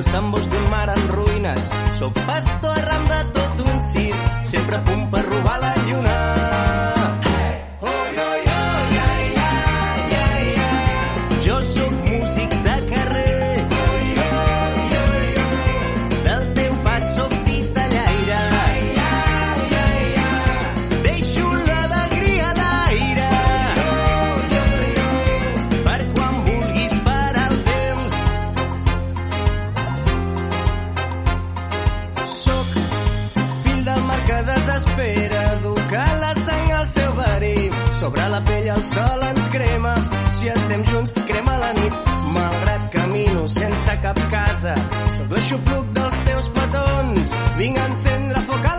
Els tambors d'un mar en ruïnes, sóc pastor arran de tot un circ, sempre a punt per robar la lluna. Pell el sol ens crema, si estem junts crema la nit. Malgrat camino sense cap casa, sóc l'aixopluc dels teus petons, vinc a encendre foc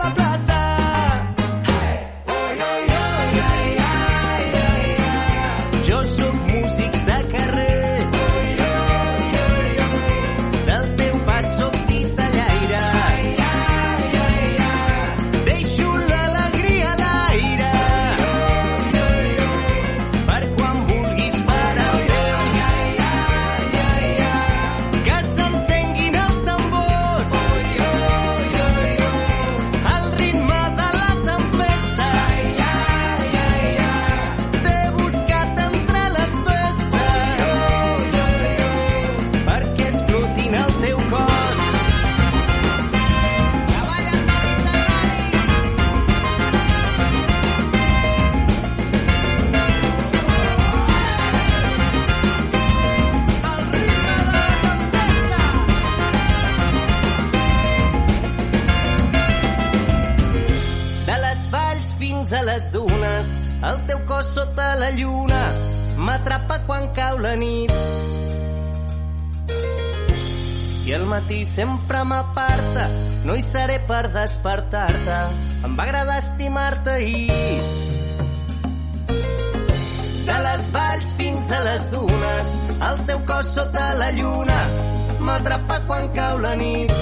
cau la nit. I al matí sempre m'aparta, no hi seré per despertar-te. Em va agradar estimar-te ahir. De les valls fins a les dunes, el teu cos sota la lluna m'atrapa quan cau la nit.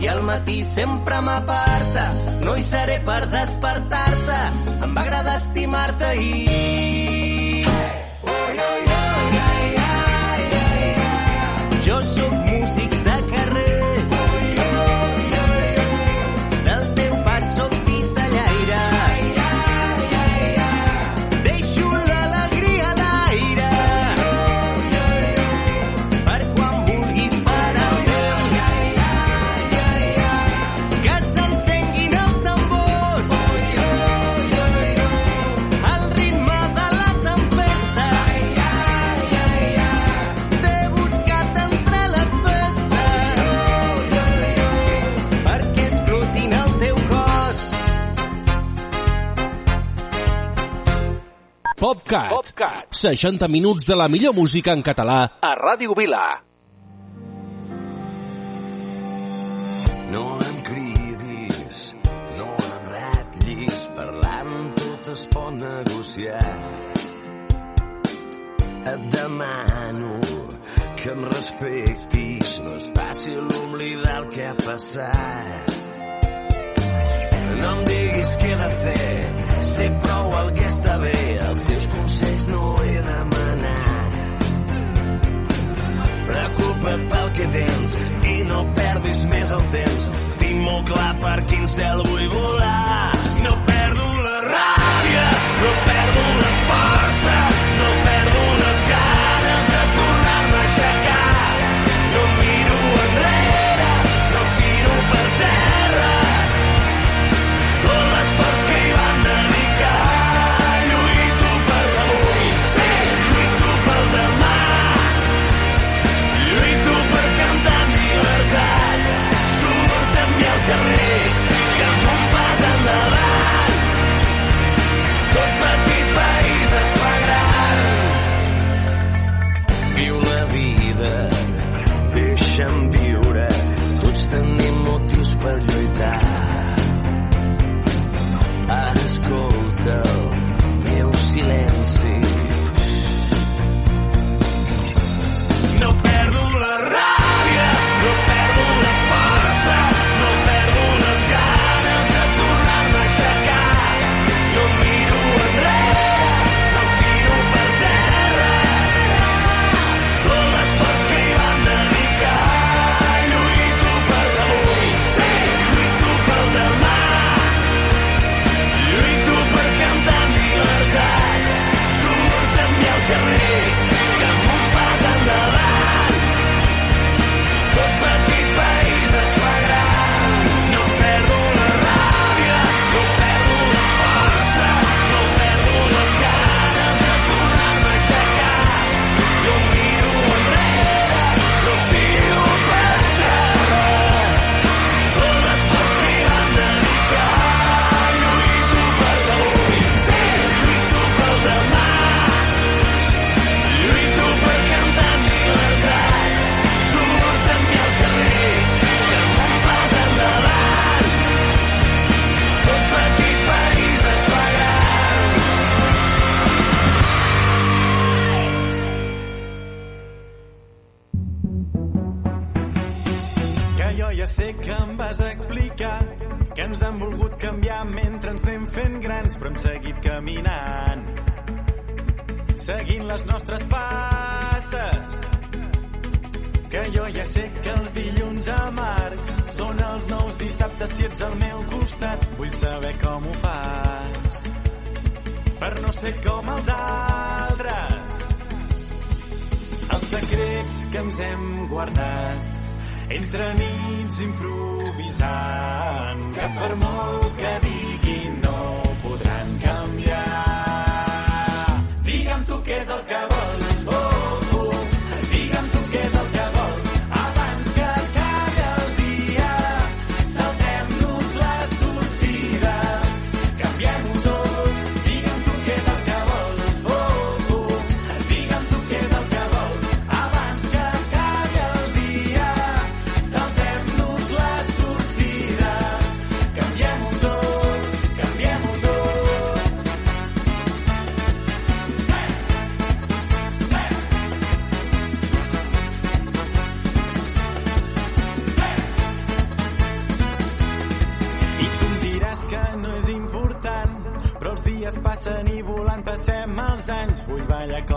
I al matí sempre m'aparta, no hi seré per despertar-te. Em va agradar estimar-te ahir. PopCat. 60 minuts de la millor música en català a Ràdio Vila. No em cridis, no em ratllis, parlant tot es pot negociar. Et demano que em respectis, no és fàcil oblidar el que ha passat. No em diguis què he de fer, sé prou el que està bé, els Preocupa't pel que tens i no perdis més el temps. Tinc molt clar per quin cel vull volar. No Entre nits improvisant, que per molt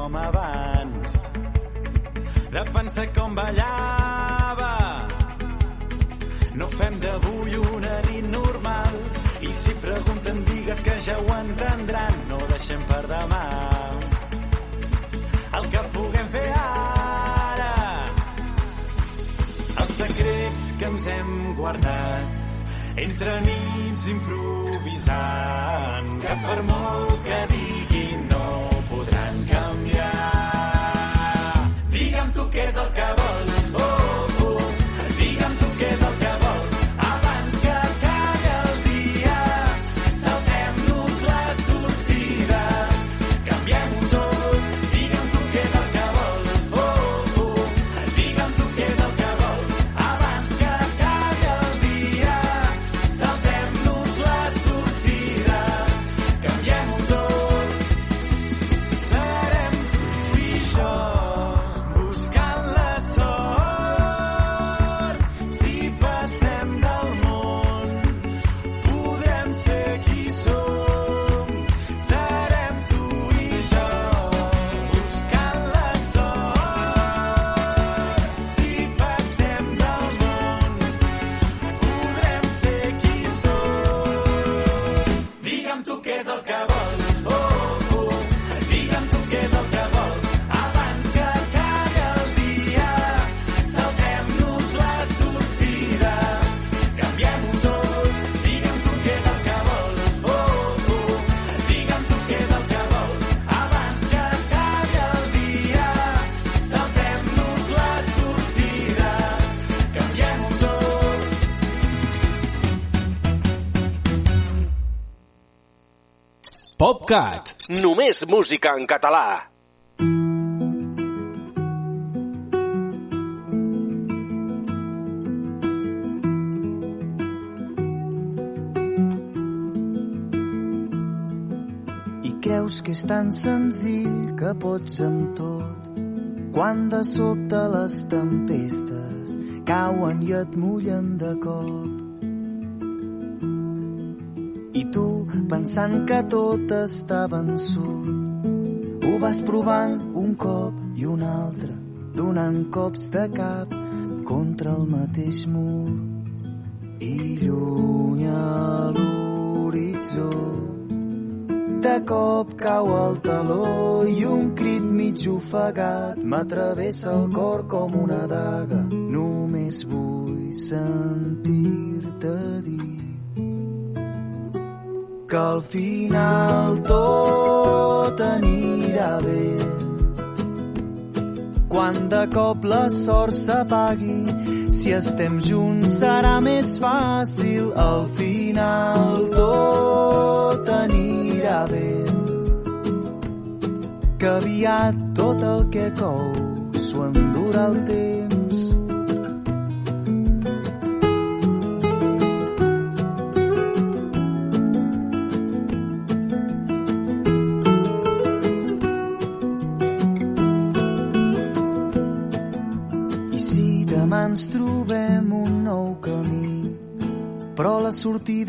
com abans. De pensar com ballava. No fem d'avui una nit normal. I si pregunten digues que ja ho entendran. No deixem per demà. El que puguem fer ara. Els secrets que ens hem guardat. Entre nits improvisant. Que per molt que digui acabó. Cat. Només música en català. I creus que és tan senzill que pots amb tot quan de sobte les tempestes cauen i et mullen de cop pensant que tot està vençut, ho vas provant un cop i un altre, donant cops de cap contra el mateix mur. I lluny a l'horitzó de cop cau el taló i un crit mig ofegat m'atravessa el cor com una daga. Només vull sentir-te dir que al final tot anirà bé. Quan de cop la sort s'apagui, si estem junts serà més fàcil. Al final tot anirà bé. Que aviat tot el que cou s'ho endurà el temps.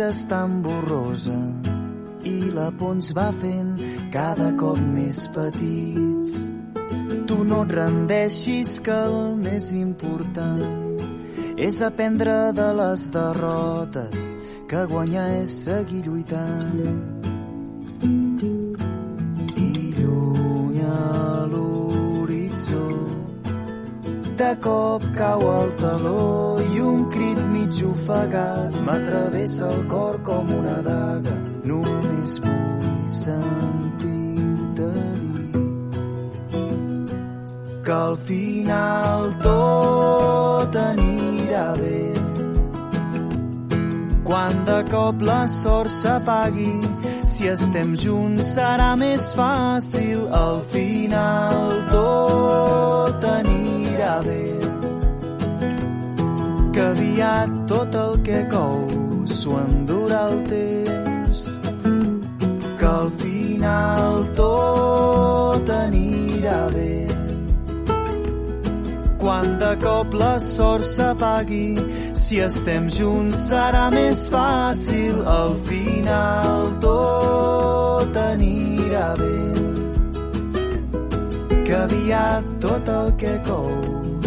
Sortida és tan borrosa i la por ens va fent cada cop més petits. Tu no et rendeixis que el més important és aprendre de les derrotes que guanyar és seguir lluitant. De cop cau el taló i un crit mig ofegat m'atravessa el cor com una daga Només vull sentir-te dir que al final tot anirà bé. Quan de cop la sort s'apagui, si estem junts serà més fàcil. Al final tot anirà bé. Que aviat tot el que cou s'ho endurà el temps que al final tot anirà bé. Quan de cop la sort s'apagui, si estem junts serà més fàcil. Al final tot anirà bé. Que aviat tot el que cou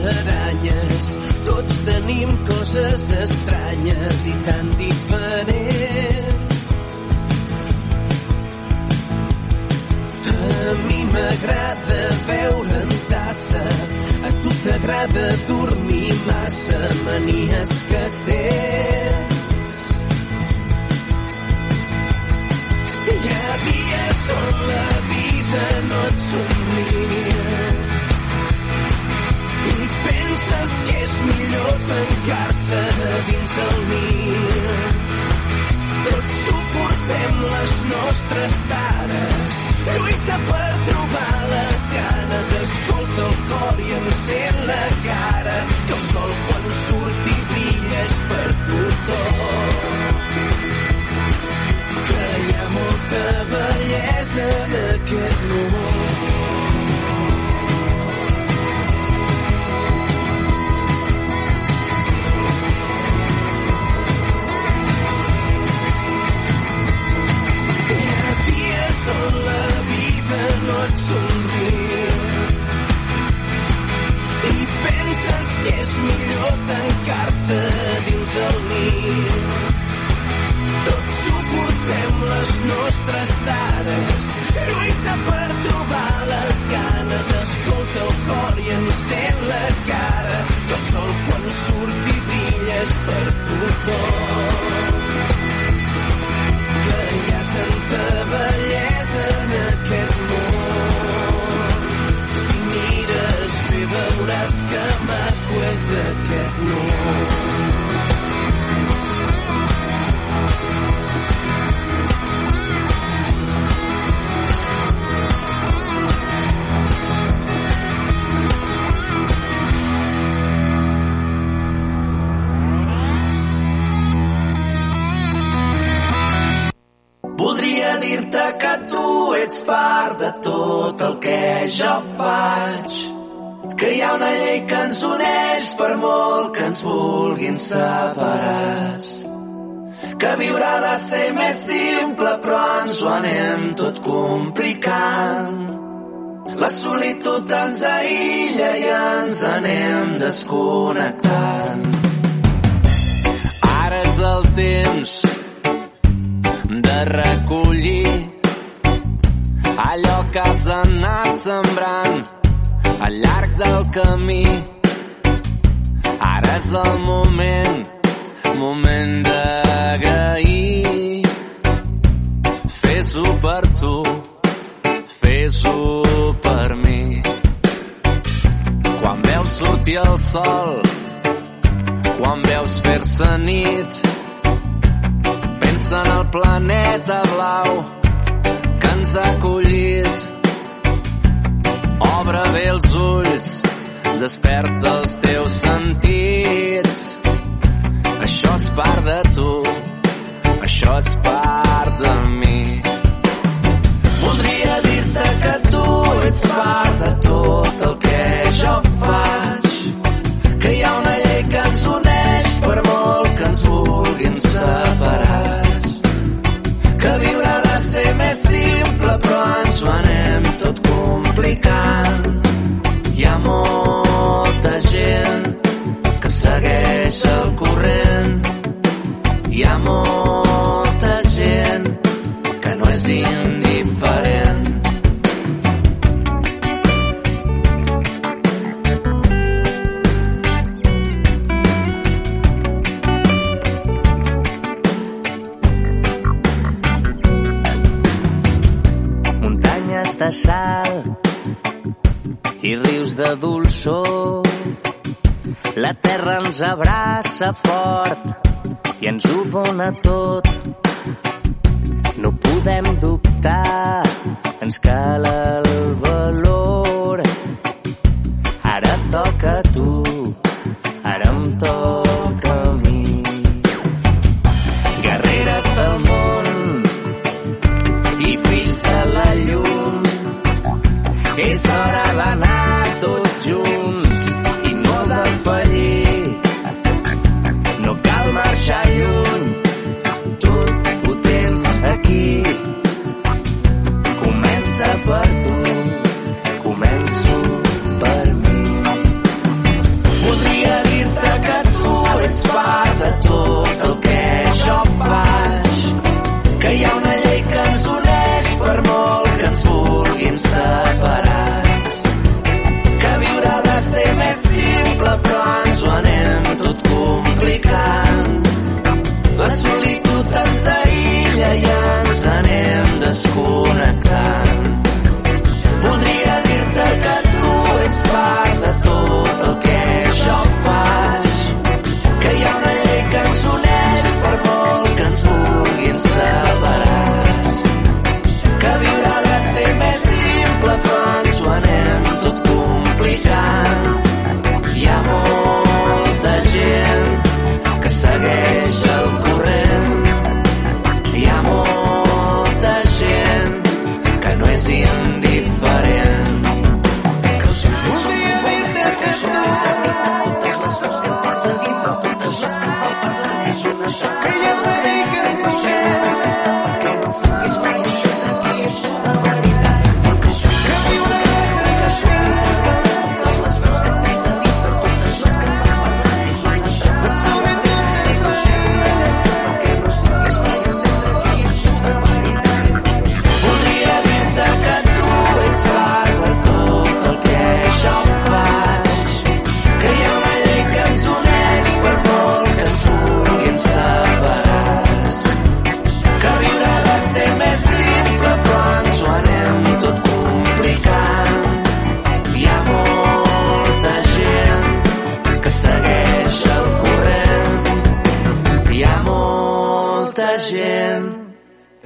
Musaranyes, tots tenim coses estranyes i tan diferents. A mi m'agrada veure en tassa, a tu t'agrada dormir massa, manies que tens. Hi ha dies on la vida no et somria i penses que és millor tancar-se dins el niu. Tots suportem les nostres tares, lluita per trobar les ganes, escolta el cor i encén la cara, que el sol quan surti brilla és per tothom. Que hi ha molta bellesa en aquest món. Vulguin separats. Que viure ha de ser més simple però ens ho anem tot complicant. La solitud ens aïlla i ens anem desconnectant. Ara és el temps de recollir allò que has anat sembrant al llarg del camí. És el moment, moment d'agrair. Fes-ho per tu, fes-ho per mi. Quan veus sortir el sol, quan veus fer-se nit, pensa en el planeta blau que ens ha acollit. Obre bé els ulls, desperta els teus sentits. Això és part de tu, això és part de mi. Voldria dir-te que tu ets part de tot el que jo faig. Que hi ha una llei que ens uneix per molt que ens vulguin separats. Que viure ha de ser més simple però ens ho anem tot complicant. Ho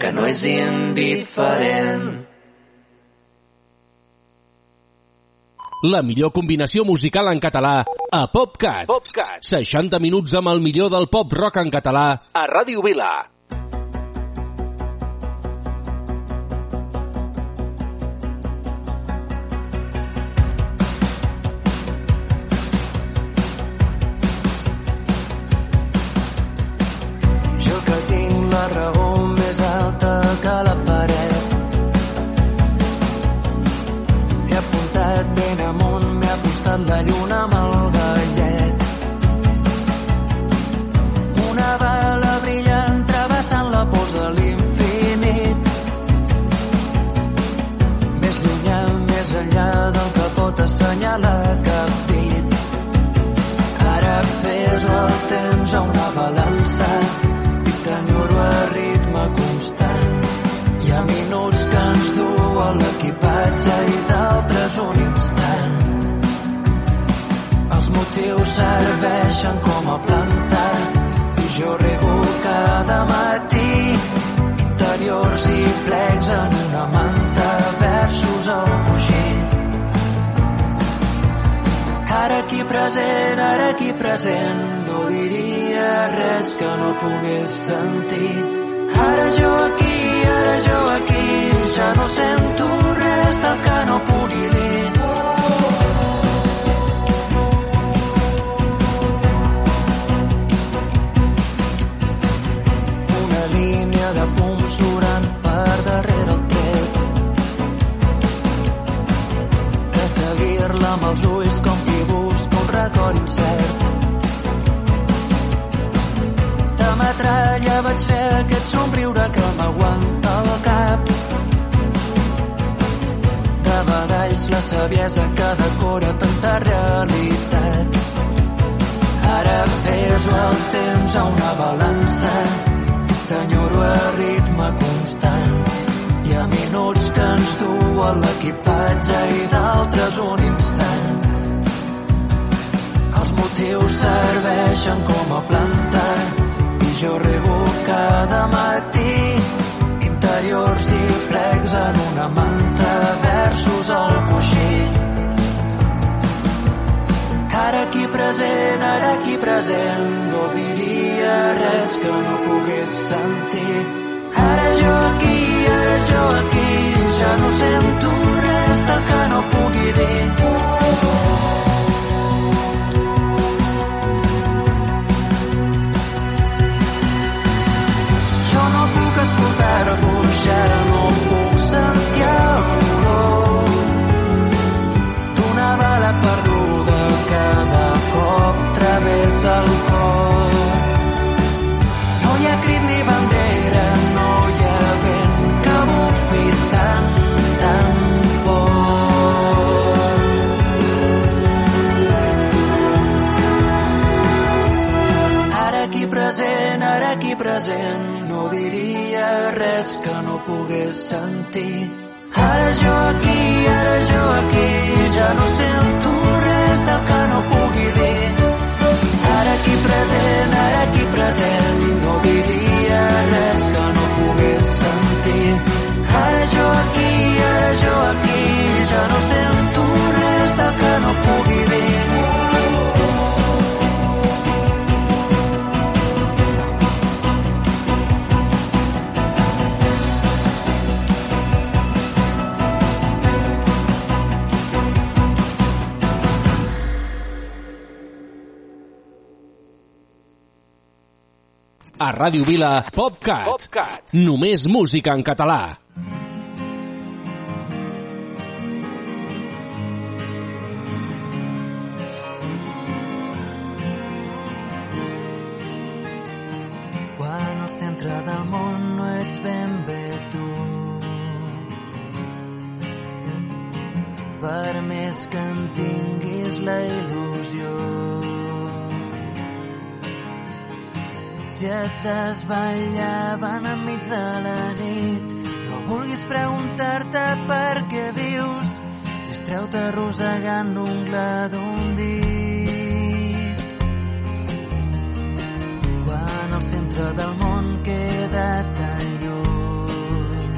que no és indiferent. La millor combinació musical en català a PopCat. PopCat. 60 minuts amb el millor del pop rock en català a Ràdio Vila. Jo que tinc la raó Motius serveixen com a planta i jo rego cada matí interiors i plecs en una manta versos al coixí. Ara aquí present, ara aquí present, no diria res que no pogués sentir. Ara jo aquí, ara jo aquí, ja no sento res del que no pugui dir. Record incert. De metralla vaig fer aquest somriure que m'aguanta el cap. De badalls la saviesa que decora tanta realitat. Ara peso el temps a una balança t'enyoro a ritme constant. Hi ha minuts que ens duen l'equipatge i d'altres un instant. Motius serveixen com a planta i jo rego cada matí interiors i plecs en una manta versos al coixí. Ara aquí present, ara aquí present, no diria res que no pogués sentir. Ara jo aquí, ara jo aquí, ja no sento res del que no pugui dir. Escoltar-vos, ja no puc sentir bala perduda cada cop travessa el cor. No hi ha crit ni bandera, no hi ha vent que bufi tan, tan fort. Present, ara present, no diria res que no pogués sentir. Ara jo aquí, ara jo aquí, ja no sento res del que no pugui A Ràdio Vila, PopCat. PopCat. Només música en català. Quan al centre del món no ets ben bé tu. Per més que en tinguis la il·lusió. ja et desvetllaven enmig de la nit. No vulguis preguntar-te per què vius, distreu-te arrossegant l'ungle d'un dit. Quan el centre del món queda tan lluny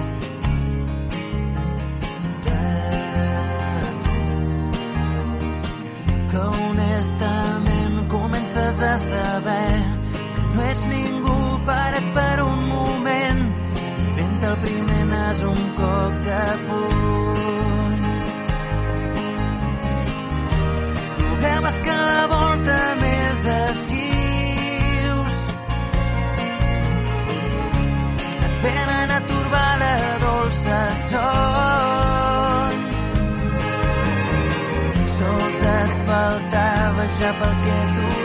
de tu, que honestament comences a saber no ets ningú parat per un moment. Vent el primer nas un cop de puny. Programes que la volta més esquius. Et venen a turbar la dolça son. Sols et faltava ja pel que tu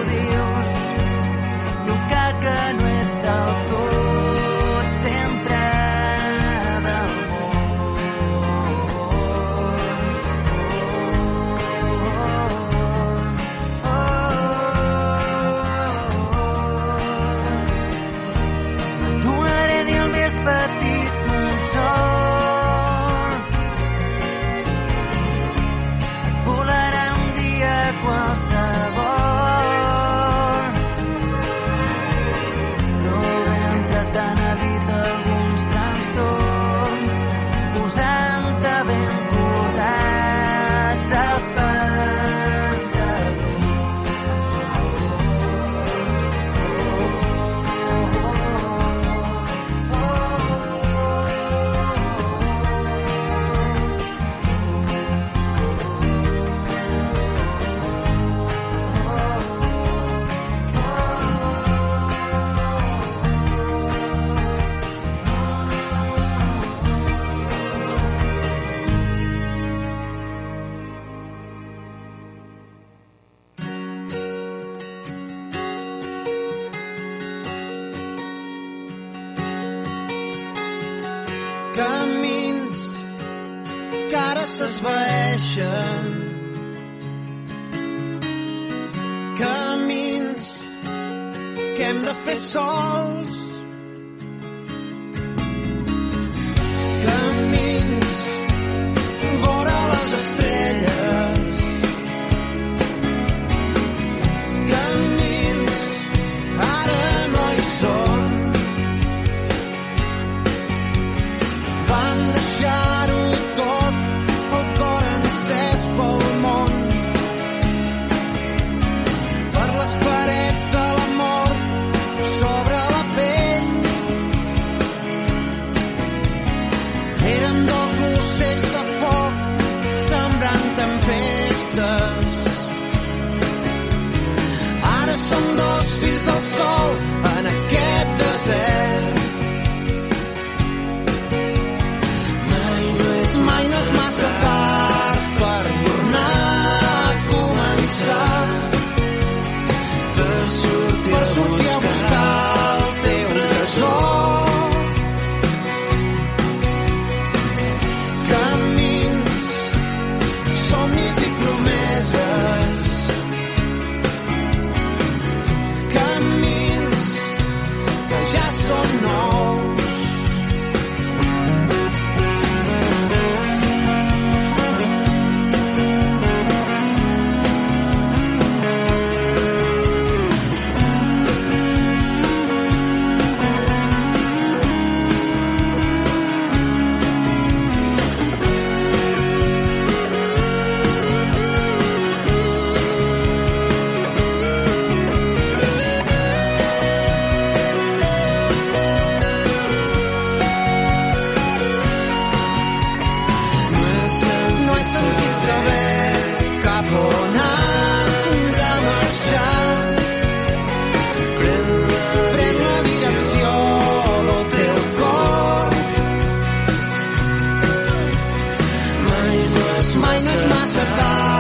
mai no és massa tard.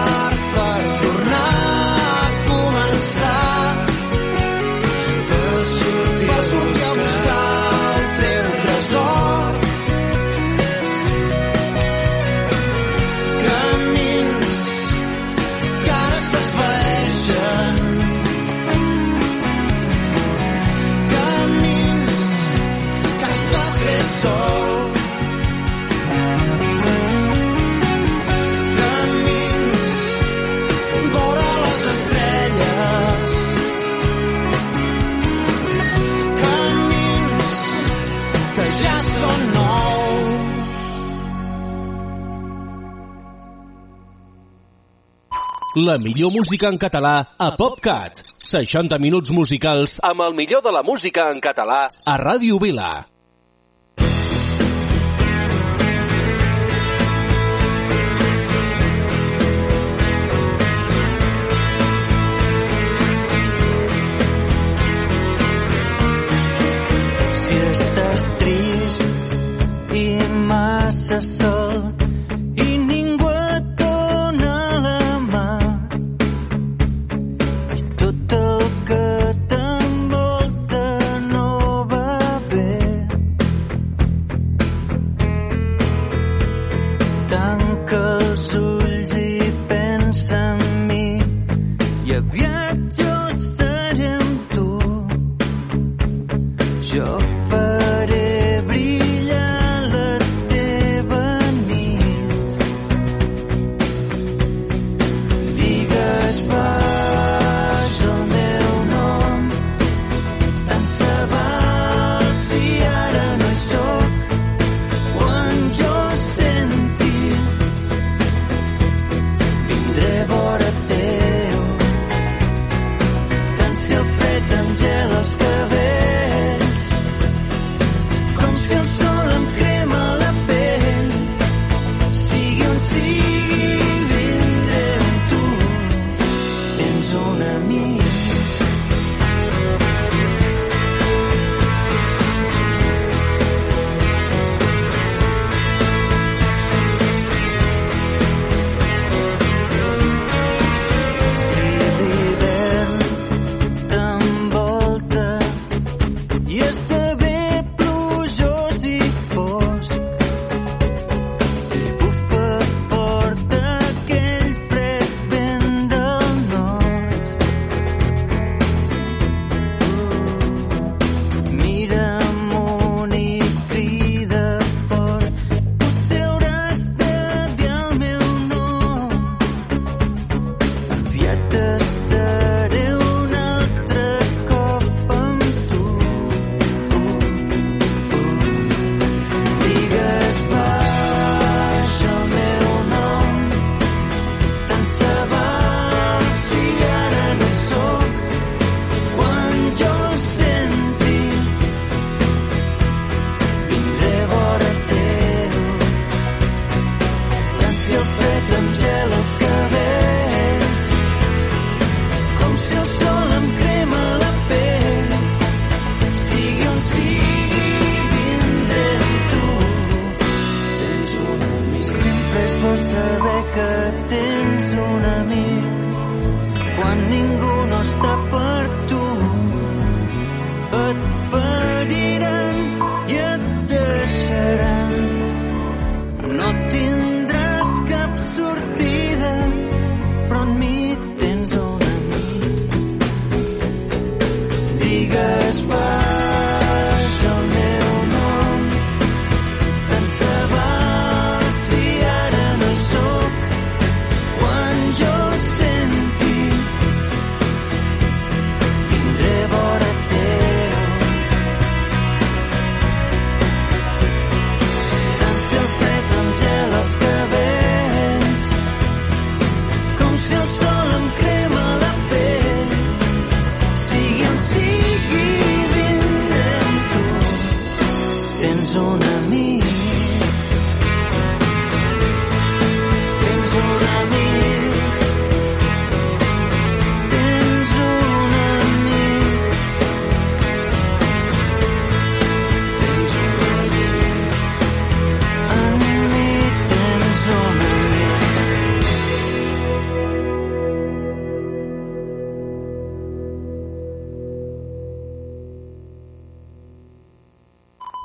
La millor música en català a PopCat. 60 minuts musicals amb el millor de la música en català a Ràdio Vila. Si estàs trist i massa sol tens un amic quan ningú no està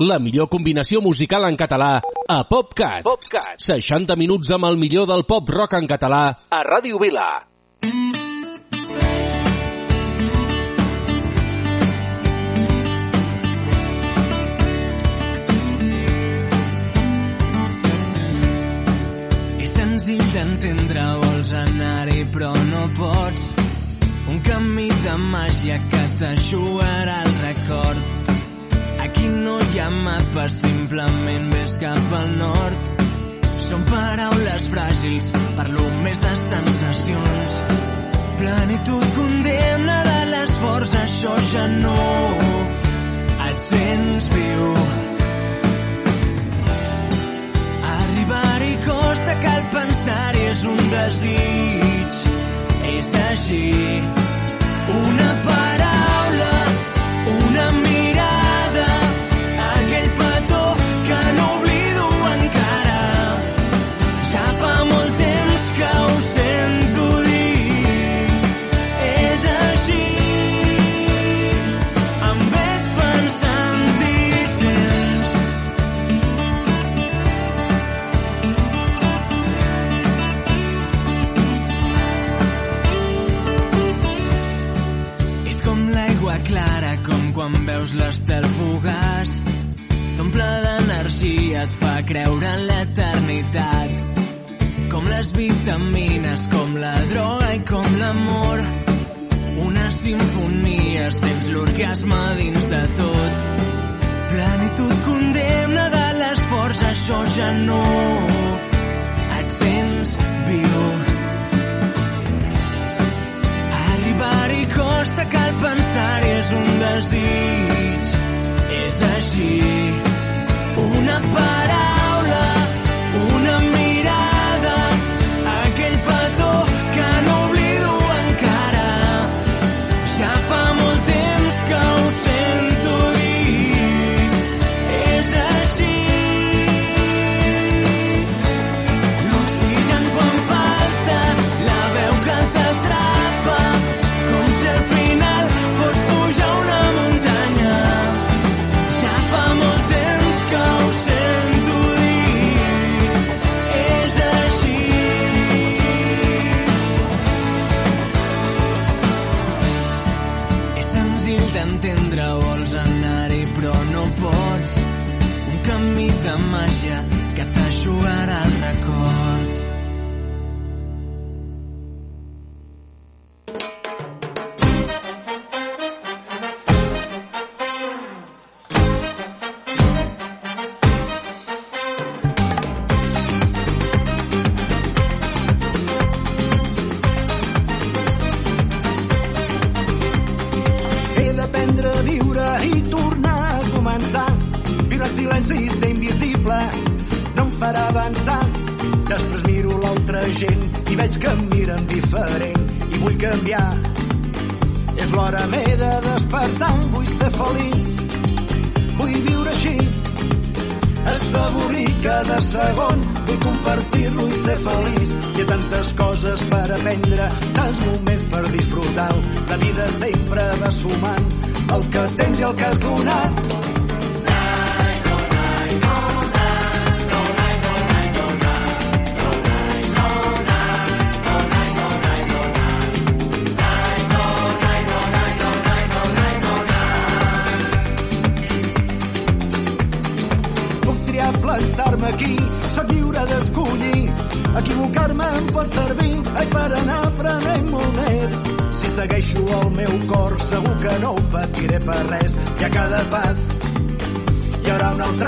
la millor combinació musical en català a PopCat. PopCat. 60 minuts amb el millor del pop rock en català a Ràdio Vila. És senzill d'entendre, vols anar-hi però no pots. Un camí de màgia que t'aixugarà el record programat per simplement ves cap al nord. Són paraules fràgils, parlo més de sensacions. Plenitud condemna de l'esforç, això ja no et sents viu. Arribar-hi costa, cal pensar-hi, és un desig, és així. Una paraula, una mirada, creure en l'eternitat. Com les vitamines, com la droga i com l'amor. Una sinfonia, sents l'orgasme dins de tot. Plenitud condemna de l'esforç, això ja no et sents viu. Arribar-hi costa, cal pensar-hi, és un desig. És així. Una paraula,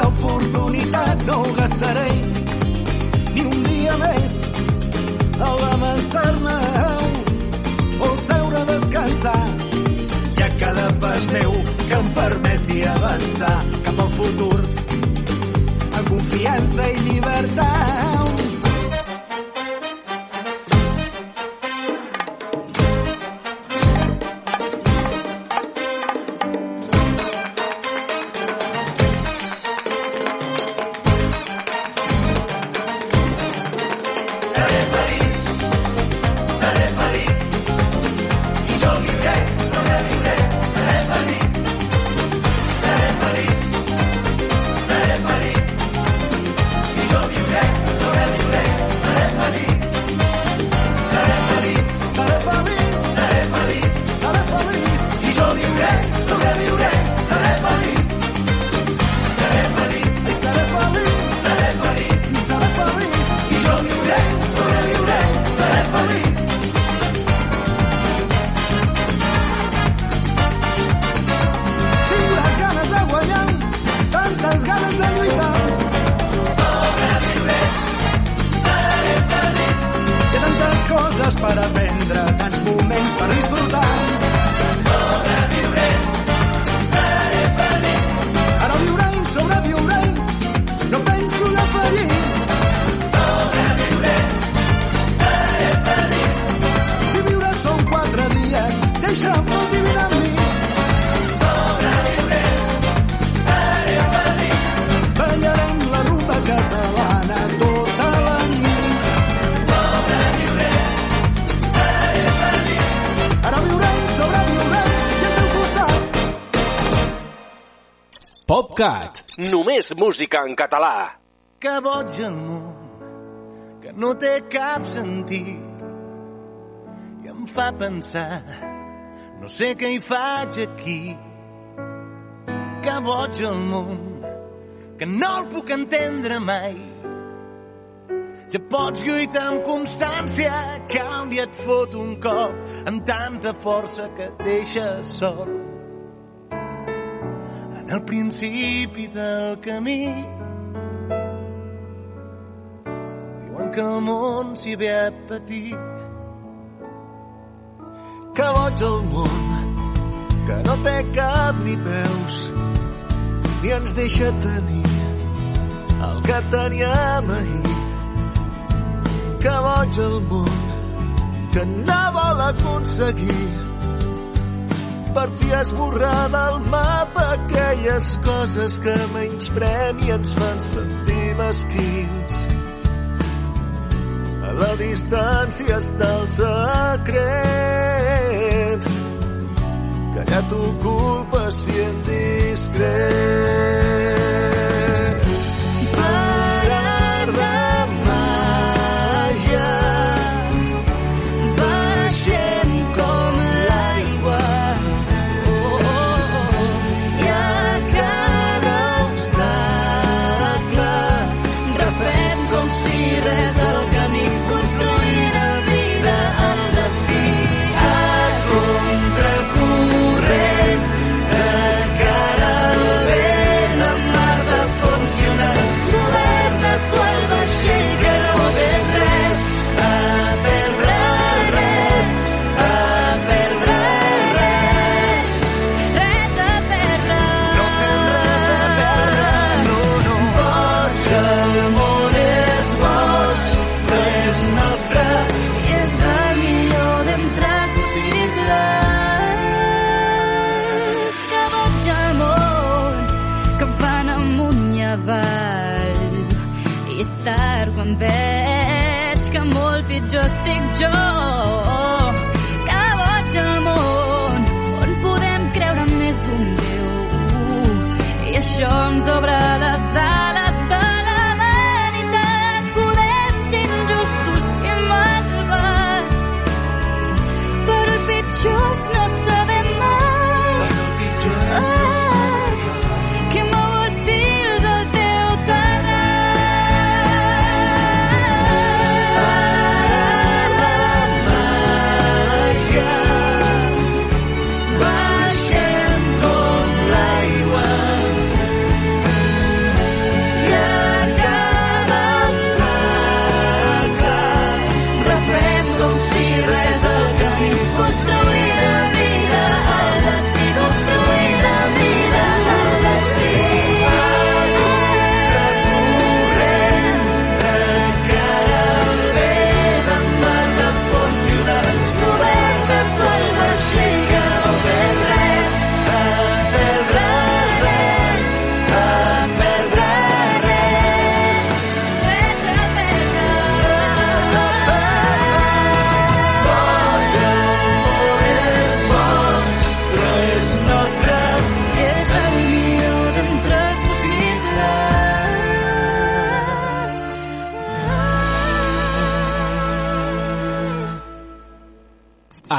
oportunitat, no ho gastaré ni un dia més a lamentar-me o seure a descansar. I a cada pas meu que em permeti avançar cap al futur amb confiança i llibertat. PopCat. Només música en català. Que boig el món, que no té cap sentit. I em fa pensar, no sé què hi faig aquí. Que boig el món, que no el puc entendre mai. Ja pots lluitar amb constància, que un dia et fot un cop amb tanta força que et deixa sol. En el principi del camí diuen que el món s'hi ve a patir. Que boig el món, que no té cap ni peus, ni ens deixa tenir el que teníem ahir. Que boig el món, que no vol aconseguir fi esborrar del mapa aquelles coses que menysprem i ens fan sentir mesquins. A la distància està el secret que ja t'ho culpa si en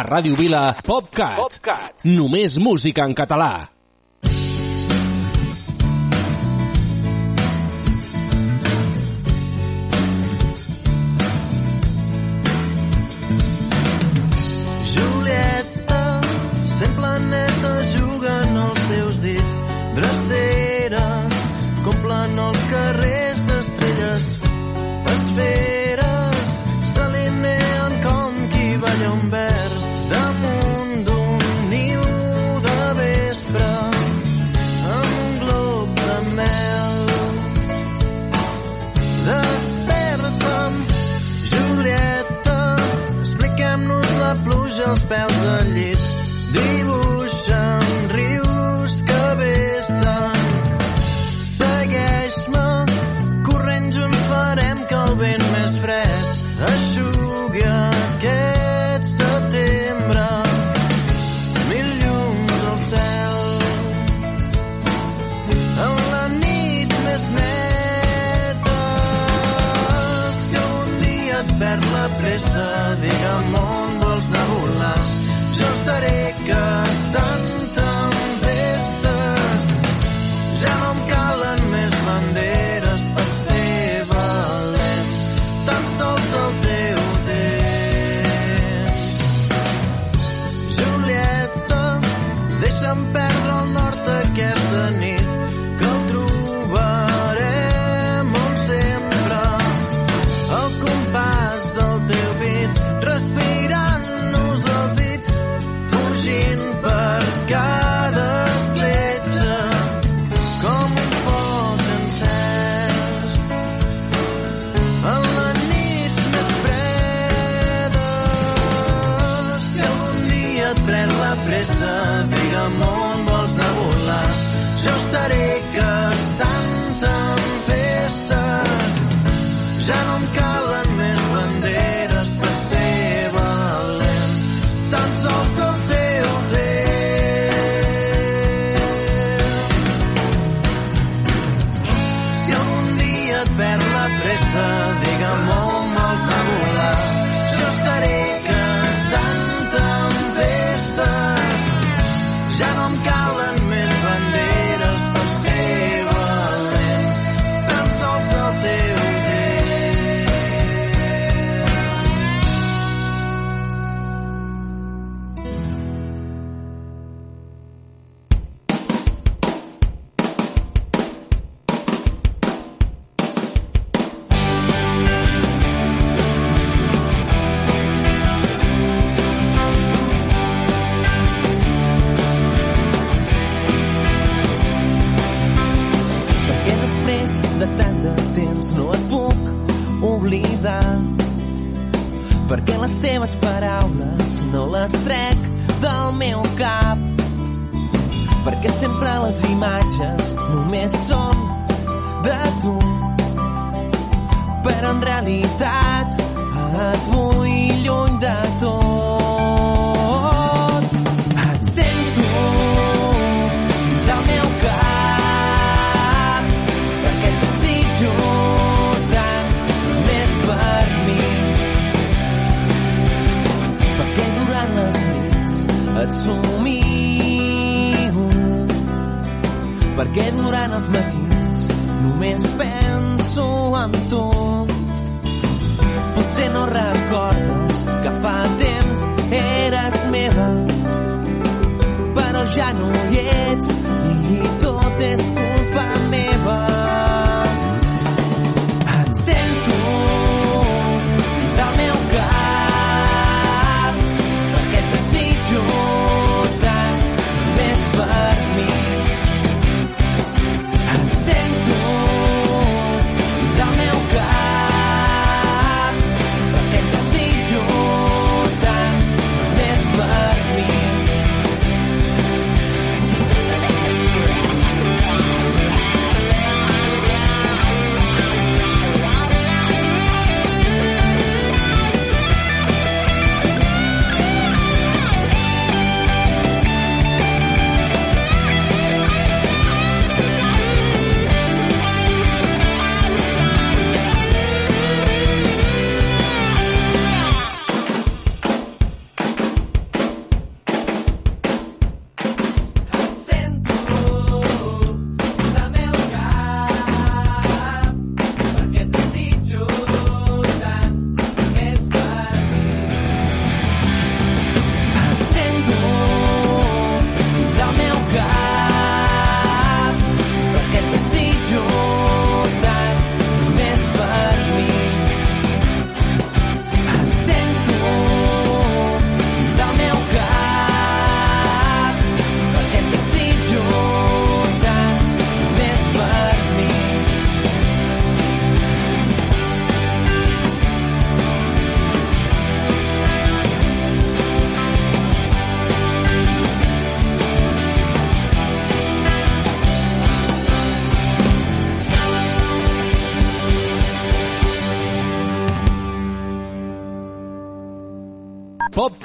Ràdio Vila, PopCat. PopCat. Només música en català. Julieta, juguen els teus dits dreceres, complen els carrers d'estrelles esferes, anjo perds les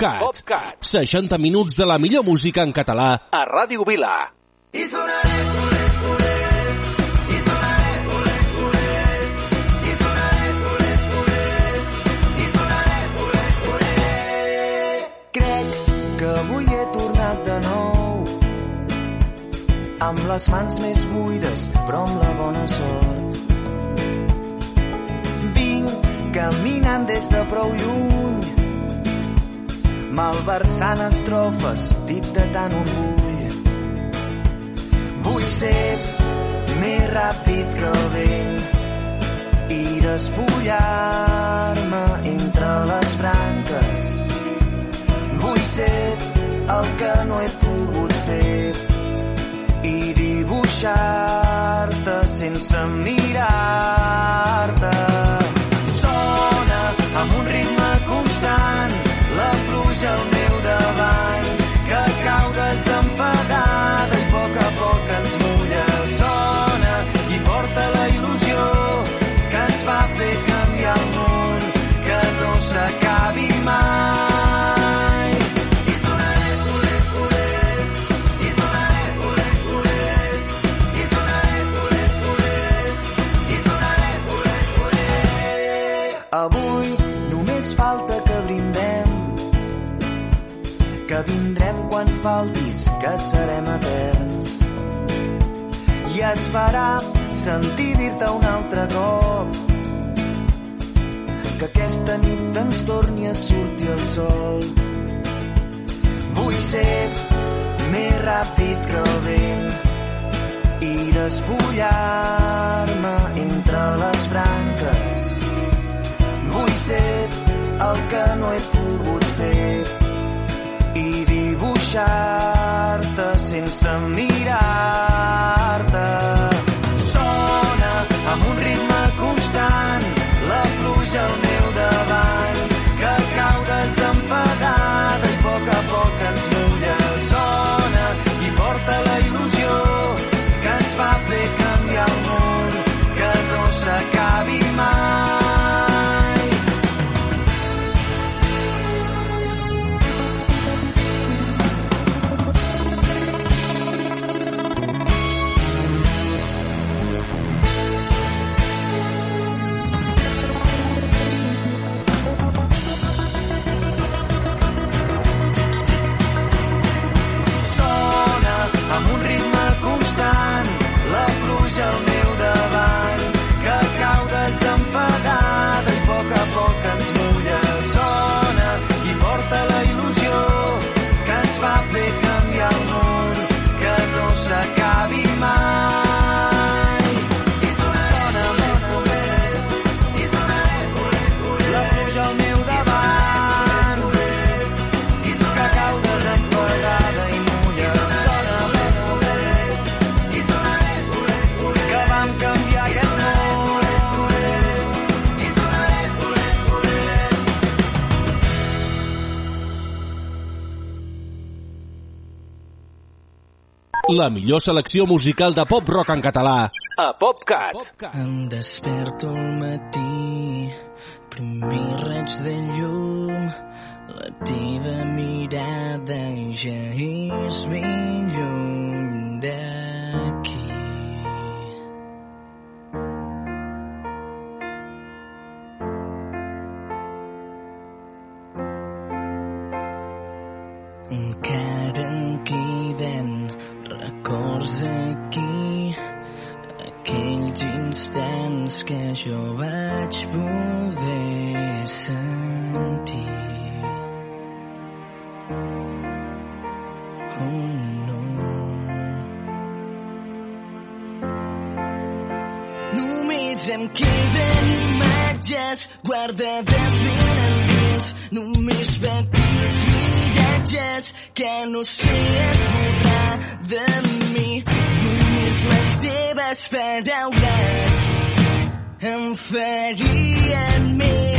PopCat. PopCat. 60 minuts de la millor música en català a Ràdio Vila. I sonaré, sonaré, avui he tornat de nou. Amb les mans més buides però amb la bona sort. Vinc caminant des de prou lluny malversant estrofes tip de tant un. Vull ser més ràpid que el vent i despullar-me entre les branques. Vull ser el que no he pogut fer i dibuixar-te sense mirar-te. Avui només falta que brindem que vindrem quan faltis, que serem eterns. I es farà sentir dir-te un altre cop que aquesta nit ens torni a sortir el sol. Vull ser més ràpid que el vent i despullar-me entre les branques. Ser el que no he pogut fer i dibuixar-te sense mirar-te. La millor selecció musical de pop-rock en català a PopCat. Em desperto al matí, primer raig de llum, la teva mirada ja és ben lluny d'aquí. Encara em queden records aquí aquells instants que jo vaig poder sentir. Oh no. Només em queden imatges guardades ben endins, només petits miratges que no sé esborrar de mi. Només les teves paraules em farien més